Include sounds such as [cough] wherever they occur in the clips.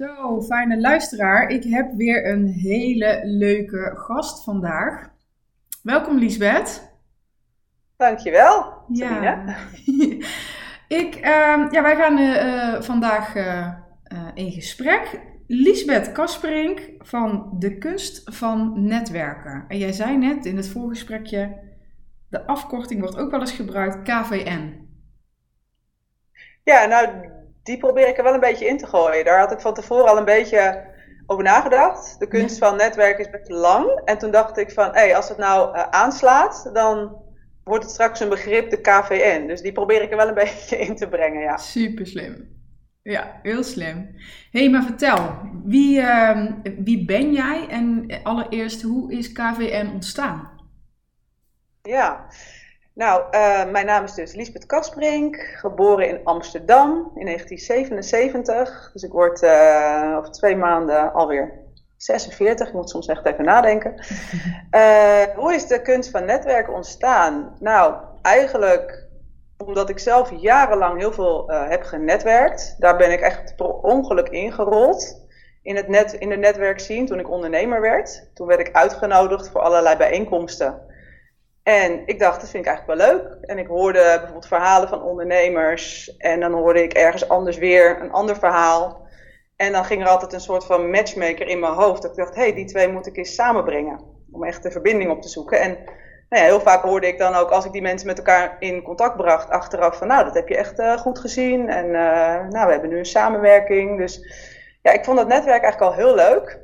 Zo, fijne luisteraar. Ik heb weer een hele leuke gast vandaag. Welkom Liesbeth. Dankjewel, Sabine. Ja. [laughs] Ik, uh, ja, wij gaan uh, vandaag uh, in gesprek. Liesbeth Kasperink van De Kunst van Netwerken. En jij zei net in het voorgesprekje, de afkorting wordt ook wel eens gebruikt, KVN. Ja, nou, die probeer ik er wel een beetje in te gooien. Daar had ik van tevoren al een beetje over nagedacht. De kunst van netwerken is best lang. En toen dacht ik van, hé, hey, als het nou uh, aanslaat, dan wordt het straks een begrip de KVN. Dus die probeer ik er wel een [laughs] beetje in te brengen, ja. Super slim. Ja, heel slim. Hé, hey, maar vertel, wie, uh, wie ben jij en allereerst, hoe is KVN ontstaan? Ja, nou, uh, mijn naam is dus Lisbeth Kasprink, geboren in Amsterdam in 1977. Dus ik word uh, over twee maanden alweer 46. Ik moet soms echt even nadenken. Uh, [laughs] hoe is de kunst van netwerken ontstaan? Nou, eigenlijk omdat ik zelf jarenlang heel veel heb genetwerkt. Daar ben ik echt per ongeluk ingerold in het, net, in het netwerk zien toen ik ondernemer werd. Toen werd ik uitgenodigd voor allerlei bijeenkomsten. En ik dacht, dat vind ik eigenlijk wel leuk. En ik hoorde bijvoorbeeld verhalen van ondernemers. En dan hoorde ik ergens anders weer een ander verhaal. En dan ging er altijd een soort van matchmaker in mijn hoofd. Dat ik dacht, hé, hey, die twee moet ik eens samenbrengen. Om echt de verbinding op te zoeken. En nou ja, heel vaak hoorde ik dan ook, als ik die mensen met elkaar in contact bracht, achteraf van, nou, dat heb je echt uh, goed gezien. En uh, nou, we hebben nu een samenwerking. Dus ja, ik vond dat netwerk eigenlijk al heel leuk.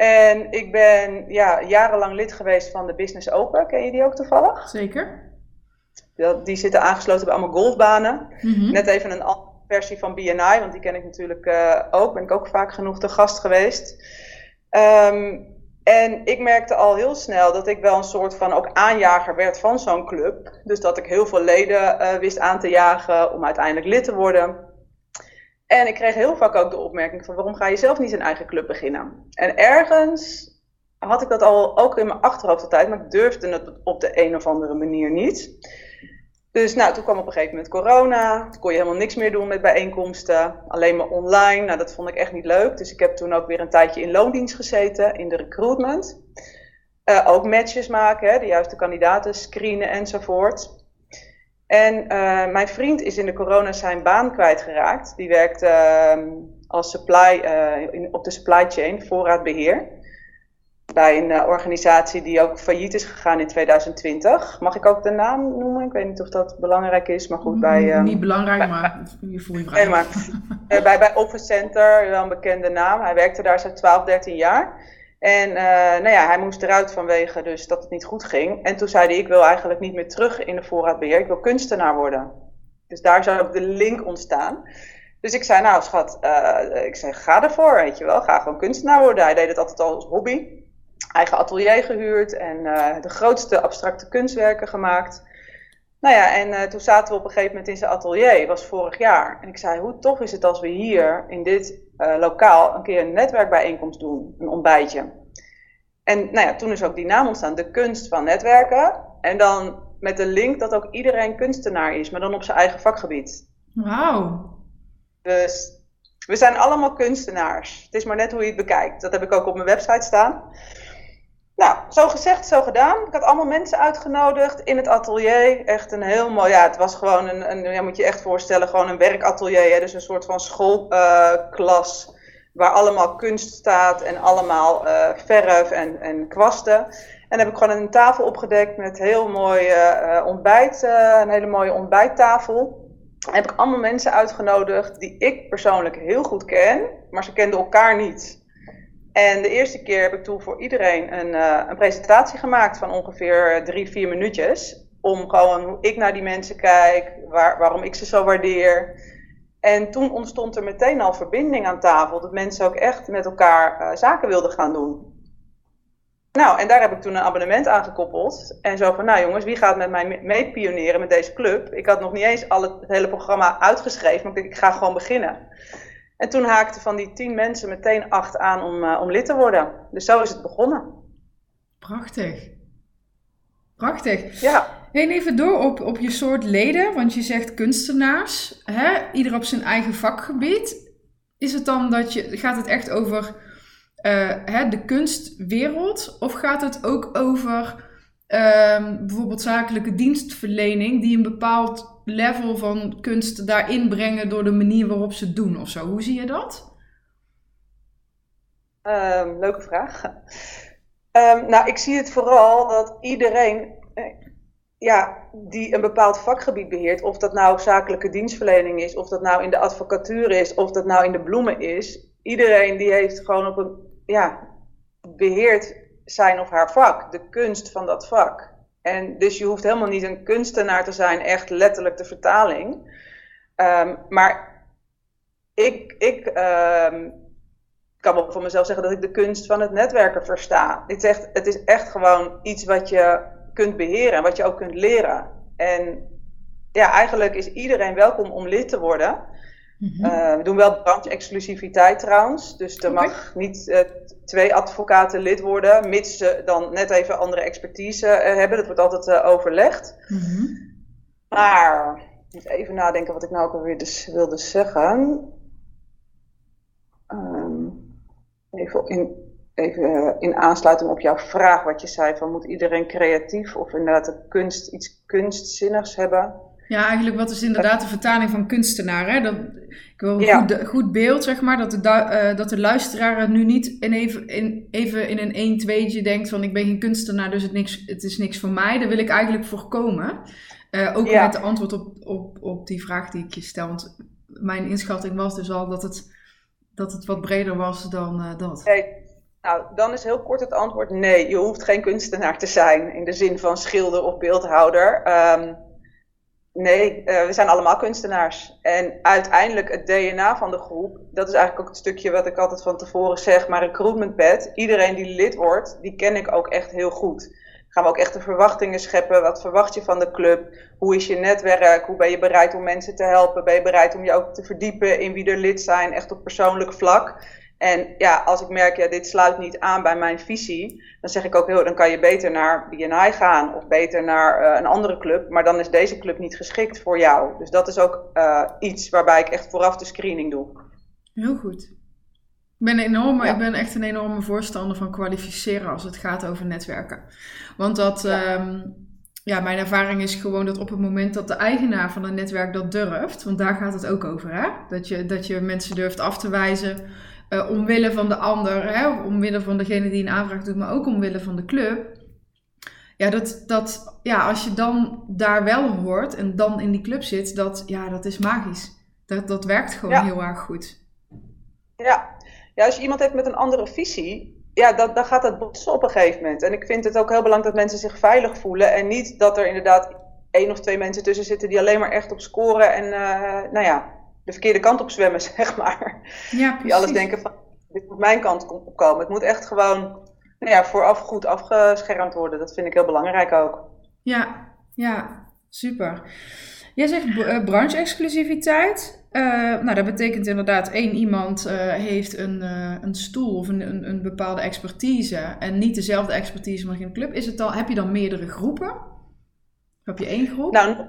En ik ben ja, jarenlang lid geweest van de Business Open. Ken je die ook toevallig? Zeker. Die zitten aangesloten bij allemaal golfbanen. Mhm. Net even een andere versie van BNI, want die ken ik natuurlijk uh, ook. Ben ik ook vaak genoeg te gast geweest. Um, en ik merkte al heel snel dat ik wel een soort van ook aanjager werd van zo'n club. Dus dat ik heel veel leden uh, wist aan te jagen om uiteindelijk lid te worden. En ik kreeg heel vaak ook de opmerking van waarom ga je zelf niet een eigen club beginnen? En ergens had ik dat al ook in mijn achterhoofd altijd, maar ik durfde het op de een of andere manier niet. Dus nou, toen kwam op een gegeven moment corona. Toen kon je helemaal niks meer doen met bijeenkomsten. Alleen maar online. Nou, dat vond ik echt niet leuk. Dus ik heb toen ook weer een tijdje in loondienst gezeten, in de recruitment. Uh, ook matches maken, hè, de juiste kandidaten screenen enzovoort. En uh, mijn vriend is in de corona zijn baan kwijtgeraakt. Die werkt uh, als supply, uh, in, op de supply chain, voorraadbeheer. Bij een uh, organisatie die ook failliet is gegaan in 2020. Mag ik ook de naam noemen? Ik weet niet of dat belangrijk is, maar goed. Bij, niet belangrijk, bij, maar je voelt je vrij. Maar, bij, bij Office Center, wel een bekende naam. Hij werkte daar zo'n 12, 13 jaar. En uh, nou ja, hij moest eruit vanwege dus dat het niet goed ging. En toen zei hij, ik wil eigenlijk niet meer terug in de voorraadbeheer. Ik wil kunstenaar worden. Dus daar zou ook de link ontstaan. Dus ik zei, nou schat, uh, ik zei, ga ervoor, weet je wel. Ga gewoon kunstenaar worden. Hij deed het altijd al als hobby. Eigen atelier gehuurd en uh, de grootste abstracte kunstwerken gemaakt. Nou ja, en toen zaten we op een gegeven moment in zijn atelier, was vorig jaar. En ik zei, hoe tof is het als we hier in dit uh, lokaal een keer een netwerkbijeenkomst doen, een ontbijtje. En nou ja, toen is ook die naam ontstaan, de kunst van netwerken. En dan met de link dat ook iedereen kunstenaar is, maar dan op zijn eigen vakgebied. Wauw. Dus we zijn allemaal kunstenaars. Het is maar net hoe je het bekijkt. Dat heb ik ook op mijn website staan. Nou, zo gezegd, zo gedaan. Ik had allemaal mensen uitgenodigd in het atelier. Echt een heel mooi, ja, het was gewoon een, een moet je echt voorstellen, gewoon een werkatelier. Hè? Dus een soort van schoolklas uh, waar allemaal kunst staat en allemaal uh, verf en, en kwasten. En heb ik gewoon een tafel opgedekt met heel mooi uh, ontbijt, een hele mooie ontbijttafel. Heb ik allemaal mensen uitgenodigd die ik persoonlijk heel goed ken, maar ze kenden elkaar niet. En de eerste keer heb ik toen voor iedereen een, uh, een presentatie gemaakt van ongeveer drie, vier minuutjes. Om gewoon hoe ik naar die mensen kijk, waar, waarom ik ze zo waardeer. En toen ontstond er meteen al verbinding aan tafel, dat mensen ook echt met elkaar uh, zaken wilden gaan doen. Nou, en daar heb ik toen een abonnement aan gekoppeld. En zo van, nou jongens, wie gaat met mij mee pioneren met deze club? Ik had nog niet eens al het, hele programma uitgeschreven, maar ik ik ga gewoon beginnen. En toen haakten van die tien mensen meteen acht aan om, uh, om lid te worden. Dus zo is het begonnen. Prachtig. Prachtig. Ja. Heen even door op, op je soort leden, want je zegt kunstenaars, hè? ieder op zijn eigen vakgebied. is het dan dat je, gaat het echt over uh, hè, de kunstwereld? Of gaat het ook over um, bijvoorbeeld zakelijke dienstverlening die een bepaald level van kunst daarin brengen door de manier waarop ze het doen of zo? Hoe zie je dat? Um, leuke vraag. Um, [laughs] nou, ik zie het vooral dat iedereen eh, ja, die een bepaald vakgebied beheert, of dat nou zakelijke dienstverlening is, of dat nou in de advocatuur is, of dat nou in de bloemen is, iedereen die heeft gewoon op een, ja, beheert zijn of haar vak, de kunst van dat vak. En dus je hoeft helemaal niet een kunstenaar te zijn, echt letterlijk de vertaling. Um, maar ik, ik um, kan wel voor mezelf zeggen dat ik de kunst van het netwerken versta. Het is echt, het is echt gewoon iets wat je kunt beheren en wat je ook kunt leren. En ja, eigenlijk is iedereen welkom om lid te worden. Mhm. Eh, we doen wel branche-exclusiviteit trouwens. Dus er mag niet uh, twee advocaten lid worden, mits ze dan net even andere expertise uh, hebben. Dat wordt altijd overlegd. Mm Maar, even nadenken wat ik nou ook alweer dus wilde zeggen. Um, even in, even in aansluiting op jouw vraag, wat je zei: van moet iedereen creatief of inderdaad de kunst iets kunstzinnigs hebben? Ja, eigenlijk wat is inderdaad de vertaling van kunstenaar. Hè? Dat, ik wil een goed, goed, beeld, zeg maar, dat de, uh, dat de luisteraar nu niet in even, in, even in een 1 2 denkt van ik ben geen kunstenaar, dus het, niks, het is niks voor mij. Daar wil ik eigenlijk voorkomen. Uh, ook met de antwoord op, op, op die vraag die ik je stel. Want mijn inschatting was dus al dat het, dat het wat breder was dan uh, dat. Nee. Nou, dan is heel kort het antwoord nee. Je hoeft geen kunstenaar te zijn in de zin van schilder of beeldhouder. Um, Nee, uh, we zijn allemaal kunstenaars. En uiteindelijk het DNA van de groep, dat is eigenlijk ook het stukje wat ik altijd van tevoren zeg, maar recruitment pad. Iedereen die lid wordt, die ken ik ook echt heel goed. Gaan we ook echt de verwachtingen scheppen. Wat verwacht je van de club? Hoe is je netwerk? Hoe ben je bereid om mensen te helpen? Ben je bereid om je ook te verdiepen in wie er lid zijn, echt op persoonlijk vlak? En ja, als ik merk, ja, dit sluit niet aan bij mijn visie, dan zeg ik ook heel, dan kan je beter naar BNI gaan of beter naar uh, een andere club, maar dan is deze club niet geschikt voor jou. Dus dat is ook uh, iets waarbij ik echt vooraf de screening doe. Heel goed. Ik ben, enorm, ja. ik ben echt een enorme voorstander van kwalificeren als het gaat over netwerken. Want dat, ja. Um, ja, mijn ervaring is gewoon dat op het moment dat de eigenaar van een netwerk dat durft, want daar gaat het ook over, hè? Dat, je, dat je mensen durft af te wijzen uh, omwille van de ander, hè, omwille van degene die een aanvraag doet, maar ook omwille van de club. Ja, dat, dat, ja, als je dan daar wel hoort en dan in die club zit, dat, ja, dat is magisch. Dat, dat werkt gewoon heel erg goed. Ja. ja, als je iemand hebt met een andere visie, ja, dan, dan gaat dat botsen op een gegeven moment. En ik vind het ook heel belangrijk dat mensen zich veilig voelen en niet dat er inderdaad één of twee mensen tussen zitten die alleen maar echt op scoren en, uh, nou ja, de verkeerde kant op zwemmen, [laughs] zeg maar. Ja, Die alles denken van, dit moet mijn kant op komen. Het moet echt gewoon nou ja, vooraf goed afgeschermd worden. Dat vind ik heel belangrijk ook. Ja, ja, super. Jij zegt uh, branche-exclusiviteit. Uh, nou, dat betekent inderdaad één iemand uh, heeft een, een stoel of een, een, een, bepaalde expertise en niet dezelfde expertise, maar geen club. Is het dan, heb je dan meerdere groepen? Heb je één groep? Nou,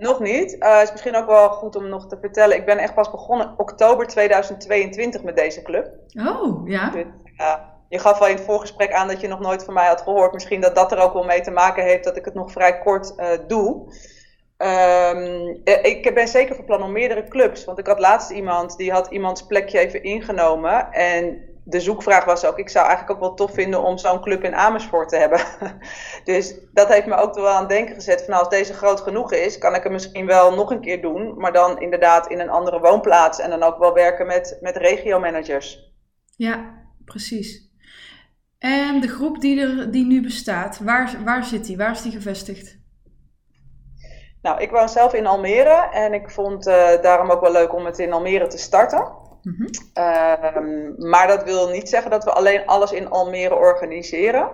nog niet. Het uh, is misschien ook wel goed om nog te vertellen. Ik ben echt pas begonnen oktober 2022 met deze club. Oh, ja. Dus, uh, je gaf al in het voorgesprek aan dat je nog nooit van mij had gehoord. Misschien dat dat er ook wel mee te maken heeft dat ik het nog vrij kort uh, doe. Um, ik ben zeker van plan om meerdere clubs. Want ik had laatst iemand die had iemands plekje even ingenomen. En de zoekvraag was ook, ik zou eigenlijk ook wel tof vinden om zo'n club in Amersfoort te hebben. [laughs] dus dat heeft me ook wel aan het denken gezet van nou, als deze groot genoeg is, kan ik het misschien wel nog een keer doen. Maar dan inderdaad in een andere woonplaats en dan ook wel werken met, met regio-managers. Ja, precies. En de groep die, er, die nu bestaat, waar, waar zit die? Waar is die gevestigd? Nou, ik woon zelf in Almere en ik vond uh, daarom ook wel leuk om het in Almere te starten. Mm maar dat wil niet zeggen dat we alleen alles in Almere organiseren.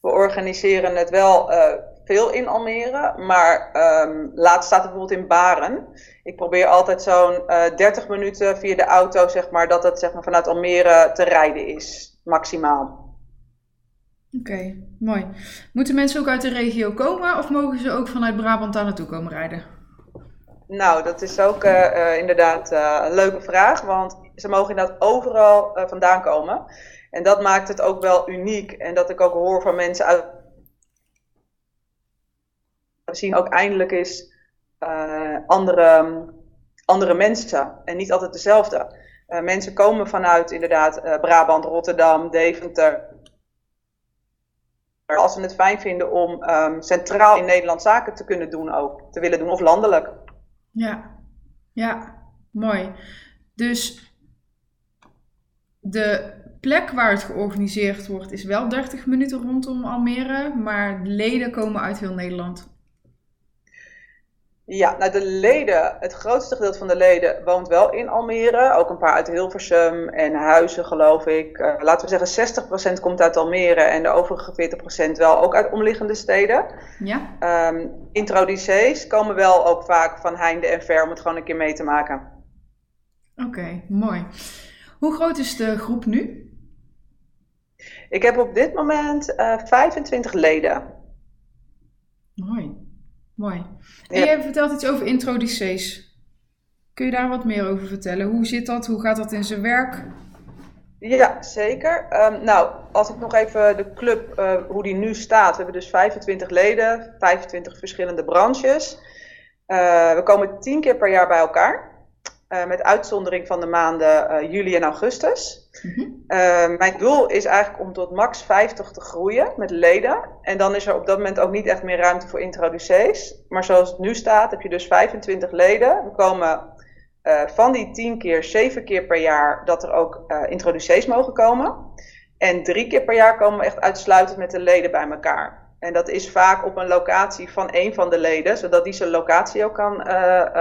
We organiseren het wel uh, veel in Almere, maar um, laatst staat het bijvoorbeeld in Baren. Ik probeer altijd zo'n uh, eh, 30 minuten via de auto, zeg maar, dat het zeg maar, vanuit Almere te rijden is, maximaal. Oké, okay, mooi. Moeten mensen ook uit de regio komen of mogen ze ook vanuit Brabant daar naartoe komen rijden? Nou, dat is ook uh, inderdaad een leuke vraag, want ze mogen inderdaad overal uh, vandaan komen. En dat maakt het ook wel uniek. En dat ik ook hoor van mensen uit. We zien ook eindelijk eens uh, andere, andere mensen en niet altijd dezelfde. Uh, mensen komen vanuit inderdaad Brabant, Rotterdam, Deventer. Als ze het fijn vinden om um, centraal in Nederland zaken te kunnen doen ook, te willen doen of landelijk. Ja, ja, mooi. Dus de plek waar het georganiseerd wordt is wel 30 minuten rondom Almere, maar de leden komen uit heel Nederland. Ja, nou de leden, het grootste gedeelte van de leden woont wel in Almere. Ook een paar uit Hilversum en Huizen, geloof ik. Uh, laten we zeggen 60% komt uit Almere en de overige 40% wel ook uit omliggende steden. Ja. Um, introducees komen wel ook vaak van heinde en ver om het gewoon een keer mee te maken. Oké, mooi. Hoe groot is de groep nu? Ik heb op dit moment uh, eh, 25 leden. Mooi, mooi. En ja. je vertelt iets over introducees. Kun je daar wat meer over vertellen? Hoe zit dat? Hoe gaat dat in zijn werk? Ja, zeker. Um, nou, als ik nog even de club, uh, hoe die nu staat. We hebben dus 25 leden, 25 verschillende branches. Uh, we komen 10 keer per jaar bij elkaar. Uh, met uitzondering van de maanden juli en augustus. Mm mijn doel is eigenlijk om tot max 50 te groeien met leden. En dan is er op dat moment ook niet echt meer ruimte voor introducees. Maar zoals het nu staat, heb je dus 25 leden. We komen van die 10 keer, 7 keer per jaar dat er ook introducees mogen komen. En drie keer per jaar komen we echt uitsluitend met de leden bij elkaar. En dat is vaak op een locatie van een van de leden, zodat die zijn locatie ook kan uh,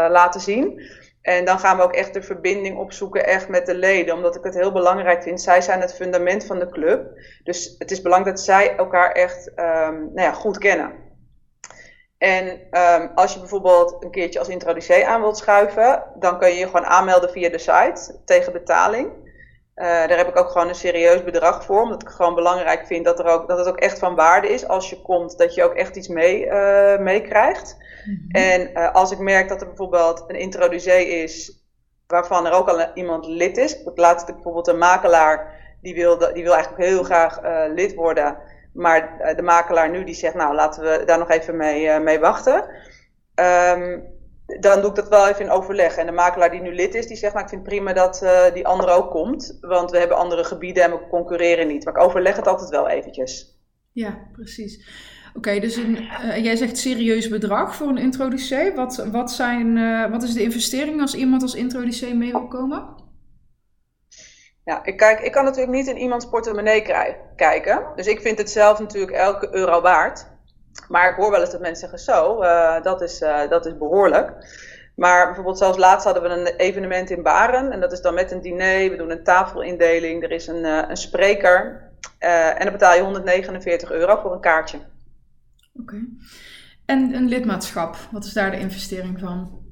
laten zien. En dan gaan we ook echt de verbinding opzoeken echt met de leden, omdat ik het heel belangrijk vind. Zij zijn het fundament van de club. Dus het is belangrijk dat zij elkaar echt um, nou ja, goed kennen. En um, als je bijvoorbeeld een keertje als introducee aan wilt schuiven, dan kun je je gewoon aanmelden via de site tegen betaling. Uh, daar heb ik ook gewoon een serieus bedrag voor, omdat ik gewoon belangrijk vind dat, er ook, dat het ook echt van waarde is als je komt, dat je ook echt iets mee, uh, meekrijgt. Mm -hmm. En uh, als ik merk dat er bijvoorbeeld een introducee is waarvan er ook al iemand lid is, laatst bijvoorbeeld een makelaar, die wil, die wil eigenlijk heel graag lid worden. Maar de makelaar nu die zegt, nou laten we daar nog even mee, mee wachten. Um, dan doe ik dat wel even in overleg. En de makelaar die nu lid is, die zegt, nou ik vind het prima dat uh, die andere ook komt. Want we hebben andere gebieden en we concurreren niet. Maar ik overleg het altijd wel eventjes. Ja, precies. Oké, okay, dus een, uh, jij zegt serieus bedrag voor een introducee. Wat, wat, zijn, wat is de investering als iemand als introducee mee wil komen? Ja, ik, kijk, ik kan natuurlijk niet in iemands portemonnee kijken. Dus ik vind het zelf natuurlijk elke euro waard. Maar ik hoor wel eens dat mensen zeggen zo, uh, dat, is, uh, dat is behoorlijk. Maar bijvoorbeeld zelfs laatst hadden we een evenement in Baren. En dat is dan met een diner, we doen een tafelindeling, er is een, uh, een spreker. en dan betaal je 149 euro voor een kaartje. Oké. En een lidmaatschap, wat is daar de investering van?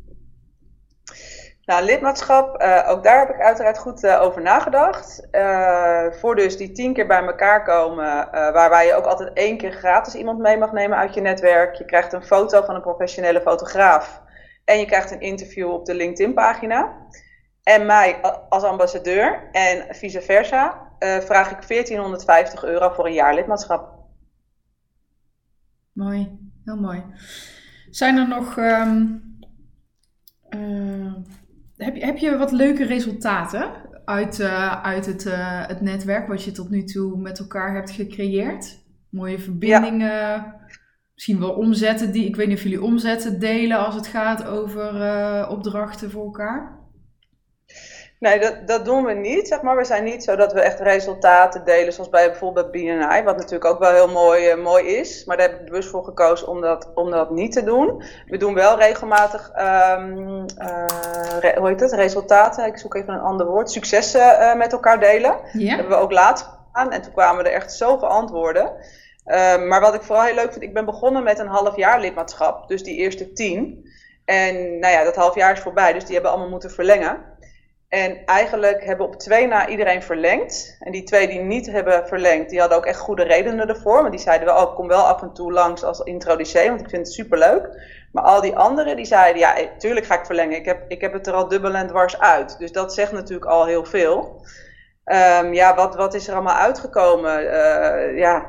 Lidmaatschap, uh, ook daar heb ik uiteraard goed uh, over nagedacht. Uh, voor dus die tien keer bij elkaar komen, waarbij je ook altijd één keer gratis iemand mee mag nemen uit je netwerk. Je krijgt een foto van een professionele fotograaf en je krijgt een interview op de LinkedIn-pagina. En mij als ambassadeur en vice versa vraag ik 1450 euro voor een jaar lidmaatschap. Mooi, heel mooi. Zijn er nog... Um heb, je, heb je wat leuke resultaten uit, uh, uit het, uh, het netwerk wat je tot nu toe met elkaar hebt gecreëerd? Mooie verbindingen, misschien wel omzetten die, ik weet niet of jullie omzetten delen als het gaat over uh, opdrachten voor elkaar? Nee, dat, dat doen we niet. Zeg maar. We zijn niet zo dat we echt resultaten delen, zoals bij bijvoorbeeld BNI, wat natuurlijk ook wel heel mooi, uh, mooi is. Maar daar heb ik bewust voor gekozen om dat, om dat niet te doen. We doen wel regelmatig, um, uh, re, hoe heet het, resultaten, ik zoek even een ander woord, successen uh, met elkaar delen. Dat hebben we ook laatst gedaan en toen kwamen er echt zoveel antwoorden. Uh, maar wat ik vooral heel leuk vind, ik ben begonnen met een half jaar lidmaatschap, dus die eerste tien. En nou ja, dat half jaar is voorbij, dus die hebben allemaal moeten verlengen. En eigenlijk hebben op twee na iedereen verlengd. En die twee die niet hebben verlengd, die hadden ook echt goede redenen ervoor. Want die zeiden wel, oh, kom wel af en toe langs als introducee, want ik vind het superleuk. Maar al die anderen die zeiden, ja, eh, tuurlijk ga ik verlengen. Ik heb, ik heb het er al dubbel en dwars uit. Dus dat zegt natuurlijk al heel veel. Um, ja, wat, wat is er allemaal uitgekomen? Uh, ja,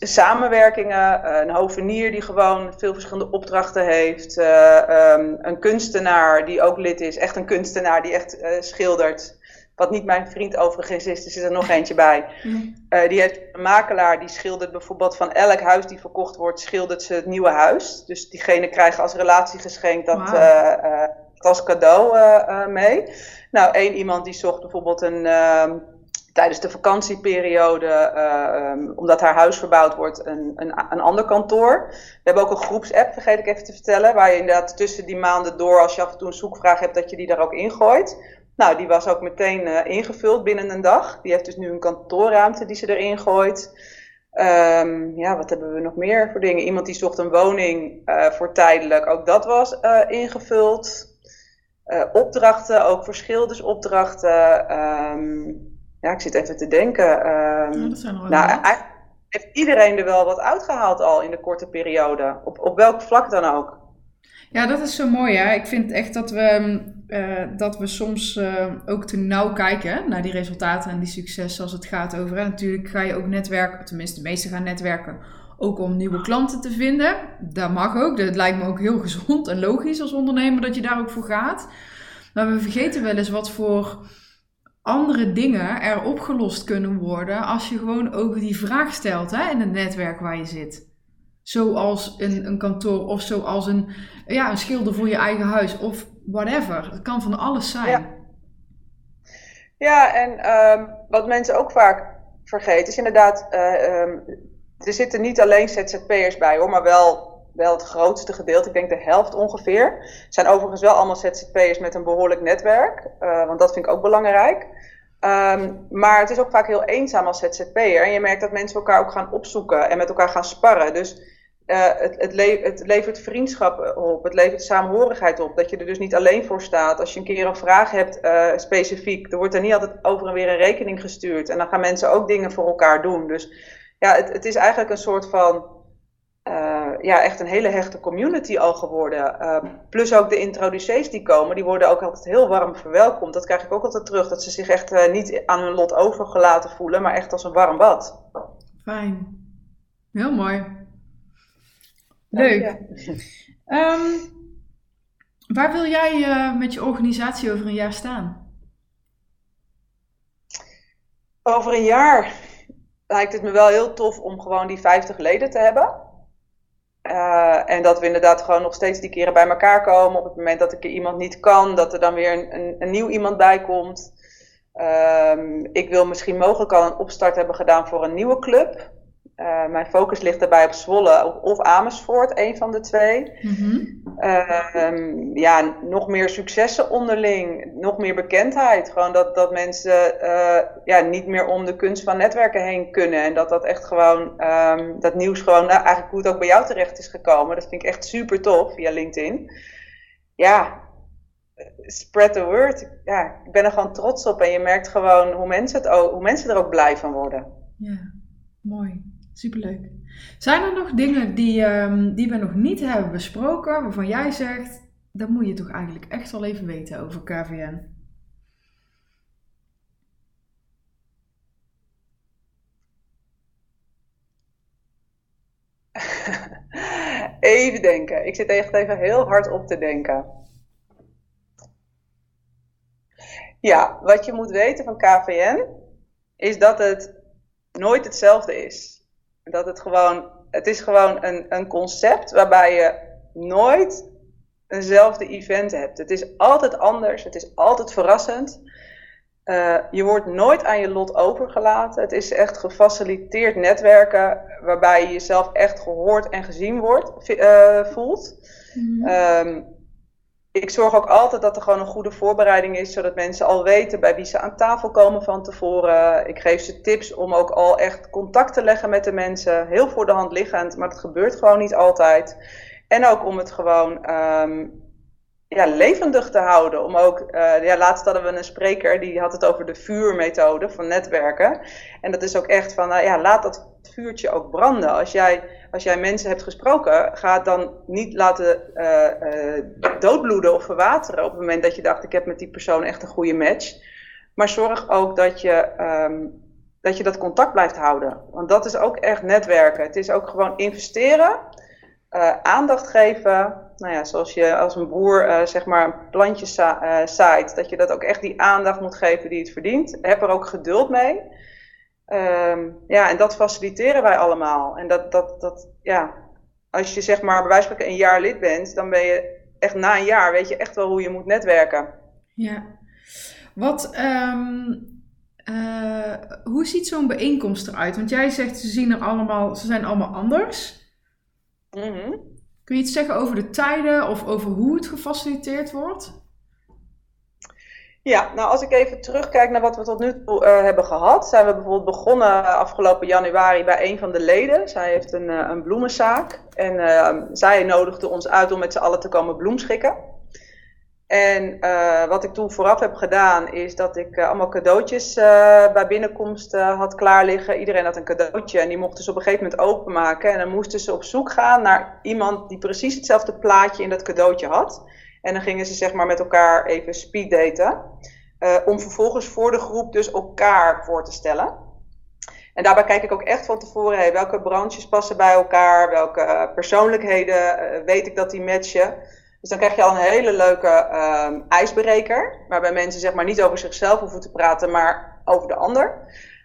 samenwerkingen, eh, een hovenier die gewoon veel verschillende opdrachten heeft, uh, um, een kunstenaar die ook lid is, echt een kunstenaar die echt uh, schildert. Wat niet mijn vriend overigens is, er zit er nog eentje bij. die heeft een makelaar die schildert bijvoorbeeld van elk huis die verkocht wordt, schildert ze het nieuwe huis. Dus diegene krijgen als relatiegeschenk dat wow. als cadeau mee. Nou, één iemand die zocht bijvoorbeeld een ehm, tijdens de vakantieperiode, uh, omdat haar huis verbouwd wordt, een, een, een ander kantoor. We hebben ook een groepsapp, vergeet ik even te vertellen, waar je inderdaad tussen die maanden door, als je af en toe een zoekvraag hebt, dat je die daar ook ingooit. Nou, die was ook meteen uh, ingevuld binnen een dag. Die heeft dus nu een kantoorruimte die ze erin gooit. Um, ja, wat hebben we nog meer voor dingen? Iemand die zocht een woning uh, voor tijdelijk, ook dat was ingevuld. opdrachten, ook verschildersopdrachten. Um, ja, ik zit even te denken. Um, ja, dat zijn er wel nou, heeft iedereen er wel wat uitgehaald al in de korte periode? Op, op welk vlak dan ook? Ja, dat is zo mooi. Hè? Ik vind echt dat we, uh, dat we soms uh, ook te nauw kijken naar die resultaten en die successen als het gaat over. Hè? Natuurlijk ga je ook netwerken, tenminste de meesten gaan netwerken, ook om nieuwe klanten te vinden. Dat mag ook. Dat lijkt me ook heel gezond en logisch als ondernemer dat je daar ook voor gaat. Maar we vergeten wel eens wat voor andere dingen er opgelost kunnen worden als je gewoon ook die vraag stelt hè, in het netwerk waar je zit. Zoals een, een kantoor of zoals een, ja, een schilder voor je eigen huis of whatever. Het kan van alles zijn. Ja, en um, wat mensen ook vaak vergeten is inderdaad, uh, um, er zitten niet alleen ZZP'ers bij hoor, maar wel wel het grootste gedeelte, ik denk de helft ongeveer. zijn overigens wel allemaal ZZP'ers met een behoorlijk netwerk, uh, want dat vind ik ook belangrijk. Um, maar het is ook vaak heel eenzaam als ZZP'er. En je merkt dat mensen elkaar ook gaan opzoeken en met elkaar gaan sparren. Dus uh, het, het, le het, levert vriendschap op, het levert samenhorigheid op. Dat je er dus niet alleen voor staat. Als je een keer een vraag hebt specifiek, er wordt er niet altijd over en weer een rekening gestuurd. En dan gaan mensen ook dingen voor elkaar doen. Dus ja, het, het is eigenlijk een soort van ja, echt een hele hechte community al geworden. Uh, plus ook de introducees die komen, die worden ook altijd heel warm verwelkomd. Dat krijg ik ook altijd terug, dat ze zich echt uh, niet aan hun lot overgelaten voelen, maar echt als een warm bad. Fijn. Heel mooi. Leuk. Um, [laughs] waar wil jij met je organisatie over een jaar staan? Over een jaar lijkt het me wel heel tof om gewoon die 50 leden te hebben. En dat we inderdaad gewoon nog steeds die keren bij elkaar komen. Op het moment dat ik iemand niet kan, dat er dan weer een, een, nieuw iemand bij komt. Um, ik wil misschien mogelijk al een opstart hebben gedaan voor een nieuwe club. Uh, mijn focus ligt daarbij op Zwolle of Amersfoort, een van de twee. Mm -hmm. uh, ja, nog meer successen onderling, nog meer bekendheid. Gewoon dat, dat mensen uh, ja, niet meer om de kunst van netwerken heen kunnen. En dat dat echt gewoon, um, dat nieuws gewoon, nou, eigenlijk hoe het ook bij jou terecht is gekomen. Dat vind ik echt super tof via LinkedIn. Ja, spread the word. Ja, ik ben er gewoon trots op. En je merkt gewoon hoe mensen, het ook, hoe mensen er ook blij van worden. Ja, mooi. Superleuk. Zijn er nog dingen die, um, die we nog niet hebben besproken, waarvan jij zegt, dat moet je toch eigenlijk echt wel even weten over KVN? [laughs] even denken. Ik zit echt even heel hard op te denken. Ja, wat je moet weten van KVN is dat het nooit hetzelfde is. Dat het gewoon, het is gewoon een, een concept waarbij je nooit eenzelfde event hebt. Het is altijd anders, het is altijd verrassend. Uh, je wordt nooit aan je lot overgelaten. Het is echt gefaciliteerd netwerken waarbij je jezelf echt gehoord en gezien wordt, uh, voelt. Mm -hmm. um, ik zorg ook altijd dat er gewoon een goede voorbereiding is, zodat mensen al weten bij wie ze aan tafel komen van tevoren. Ik geef ze tips om ook al echt contact te leggen met de mensen. Heel voor de hand liggend, maar dat gebeurt gewoon niet altijd. En ook om het gewoon um, ja, levendig te houden. Om ook, uh, ja, laatst hadden we een spreker die had het over de vuurmethode van netwerken. En dat is ook echt van, uh, ja, laat dat vuurtje ook branden. Als jij, als jij mensen hebt gesproken, ga het dan niet laten uh, doodbloeden of verwateren op het moment dat je dacht, ik heb met die persoon echt een goede match. Maar zorg ook dat je, um, dat je dat contact blijft houden. Want dat is ook echt netwerken. Het is ook gewoon investeren, aandacht geven nou ja, zoals je als een boer uh, zeg maar een plantje za zaait, dat je dat ook echt die aandacht moet geven die het verdient. Heb er ook geduld mee. Um, ja, en dat faciliteren wij allemaal. En dat, dat, dat, ja, als je zeg maar bij wijze van een jaar lid bent, dan ben je echt na een jaar, weet je echt wel hoe je moet netwerken. Ja. Wat, um, uh, hoe ziet zo'n bijeenkomst eruit? Want jij zegt ze zien er allemaal, ze zijn allemaal anders. Mm -hmm. Kun je iets zeggen over de tijden of over hoe het gefaciliteerd wordt? Ja, nou als ik even terugkijk naar wat we tot nu toe uh, hebben gehad, zijn we bijvoorbeeld begonnen afgelopen januari bij een van de leden. Zij heeft een, uh, een bloemenzaak en uh, zij nodigde ons uit om met z'n allen te komen bloemschikken. En uh, wat ik toen vooraf heb gedaan, is dat ik uh, allemaal cadeautjes uh, bij binnenkomst had klaar liggen. Iedereen had een cadeautje en die mochten ze op een gegeven moment openmaken. En dan moesten ze op zoek gaan naar iemand die precies hetzelfde plaatje in dat cadeautje had. En dan gingen ze zeg maar met elkaar even speeddaten. om vervolgens voor de groep dus elkaar voor te stellen. En daarbij kijk ik ook echt van tevoren, welke branches passen bij elkaar, welke persoonlijkheden weet ik dat die matchen. Dus dan krijg je al een hele leuke um, ijsbreker, waarbij mensen zeg maar niet over zichzelf hoeven te praten, maar over de ander.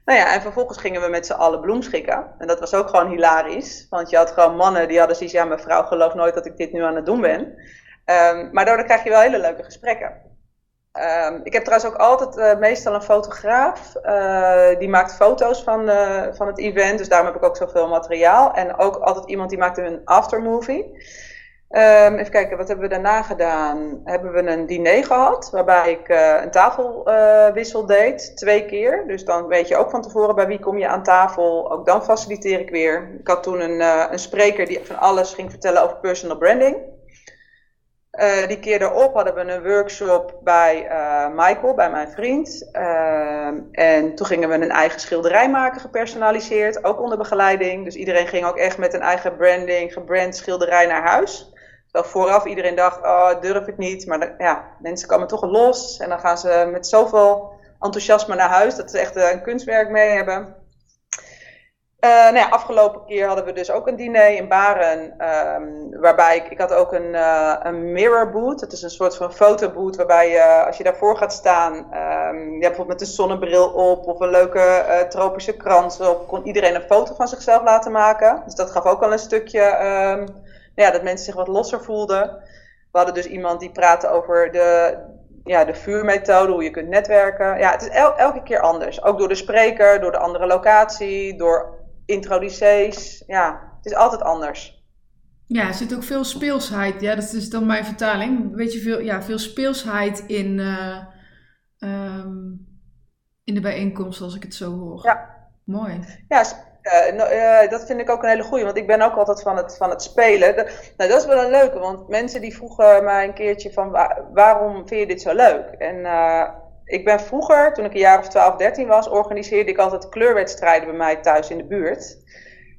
Nou ja, en vervolgens gingen we met z'n allen bloemschikken. En dat was ook gewoon hilarisch, want je had gewoon mannen die hadden zoiets, ja, mijn vrouw gelooft nooit dat ik dit nu aan het doen ben. Um, maar daardoor krijg je wel hele leuke gesprekken. Um, ik heb trouwens ook altijd uh, meestal een fotograaf. Uh, die maakt foto's van, uh, van het event. Dus daarom heb ik ook zoveel materiaal. En ook altijd iemand die maakt een aftermovie. Um, even kijken, wat hebben we daarna gedaan? Hebben we een diner gehad, waarbij ik uh, een tafelwissel uh, deed, twee keer. Dus dan weet je ook van tevoren bij wie kom je aan tafel. Ook dan faciliteer ik weer. Ik had toen een, uh, een spreker die van alles ging vertellen over personal branding. Die keer daarop hadden we een workshop bij Michael, bij mijn vriend. en toen gingen we een eigen schilderij maken, gepersonaliseerd, ook onder begeleiding. Dus iedereen ging ook echt met een eigen branding, gebrand schilderij naar huis. Dat vooraf iedereen dacht, oh, durf ik niet. Maar ja, mensen komen toch los. En dan gaan ze met zoveel enthousiasme naar huis dat ze echt een kunstwerk mee hebben. Uh, nou ja, afgelopen keer hadden we dus ook een diner in Baren. Um, waarbij ik, ik had ook een, uh, een mirror boot. Dat is een soort van fotoboot waarbij je, als je daarvoor gaat staan, um, ja, bijvoorbeeld met een zonnebril op of een leuke tropische krans op, kon iedereen een foto van zichzelf laten maken. Dus dat gaf ook al een stukje um, ja, dat mensen zich wat losser voelden. We hadden dus iemand die praatte over de, ja, de vuurmethode, hoe je kunt netwerken. Ja, het is el elke keer anders. Ook door de spreker, door de andere locatie, door introducees. Ja, het is altijd anders. Ja, er zit ook veel speelsheid. Ja, dat is dan mijn vertaling. Weet je, veel, ja, veel speelsheid in, uh, um, in de bijeenkomst, als ik het zo hoor. Ja. Mooi. Ja, uh, nou, uh, dat vind ik ook een hele goeie, want ik ben ook altijd van het, van het spelen. Nou, dat is wel een leuke, want mensen die vroegen mij een keertje van waar, waarom vind je dit zo leuk? En uh, ik ben vroeger, toen ik een jaar of 12, 13 was, organiseerde ik altijd kleurwedstrijden bij mij thuis in de buurt.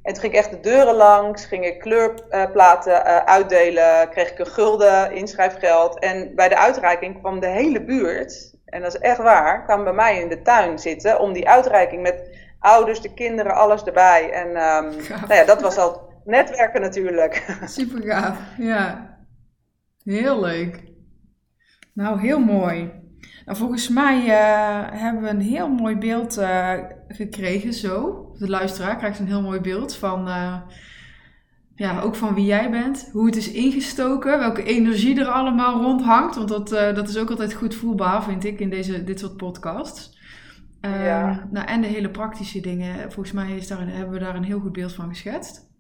En toen ging ik echt de deuren langs, ging ik kleurplaten uitdelen, kreeg ik een gulden inschrijfgeld. En bij de uitreiking kwam de hele buurt, en dat is echt waar, kwam bij mij in de tuin zitten om die uitreiking met ouders, de kinderen, alles erbij. En um, nou ja, dat was al netwerken natuurlijk. [laughs] Super gaaf, ja. Heel leuk. Nou, heel mooi. Nou, volgens mij uh, hebben we een heel mooi beeld uh, gekregen zo. De luisteraar krijgt een heel mooi beeld van, uh, ja, ook van wie jij bent. Hoe het is ingestoken, welke energie er allemaal rondhangt. Want dat, dat is ook altijd goed voelbaar, vind ik, in deze, dit soort podcasts. Uh, ja. nou, en de hele praktische dingen. Volgens mij is daar een, hebben we daar een heel goed beeld van geschetst.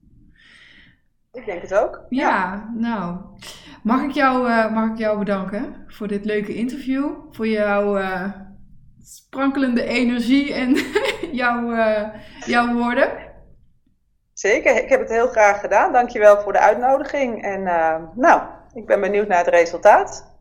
Ik denk het ook. Ja, ja. nou. Mag ik, jou, uh, mag ik jou bedanken voor dit leuke interview. Voor jouw uh, sprankelende energie en [laughs] jouw, jouw woorden. Zeker, ik heb het heel graag gedaan. Dankjewel voor de uitnodiging. En nou, ik ben benieuwd naar het resultaat.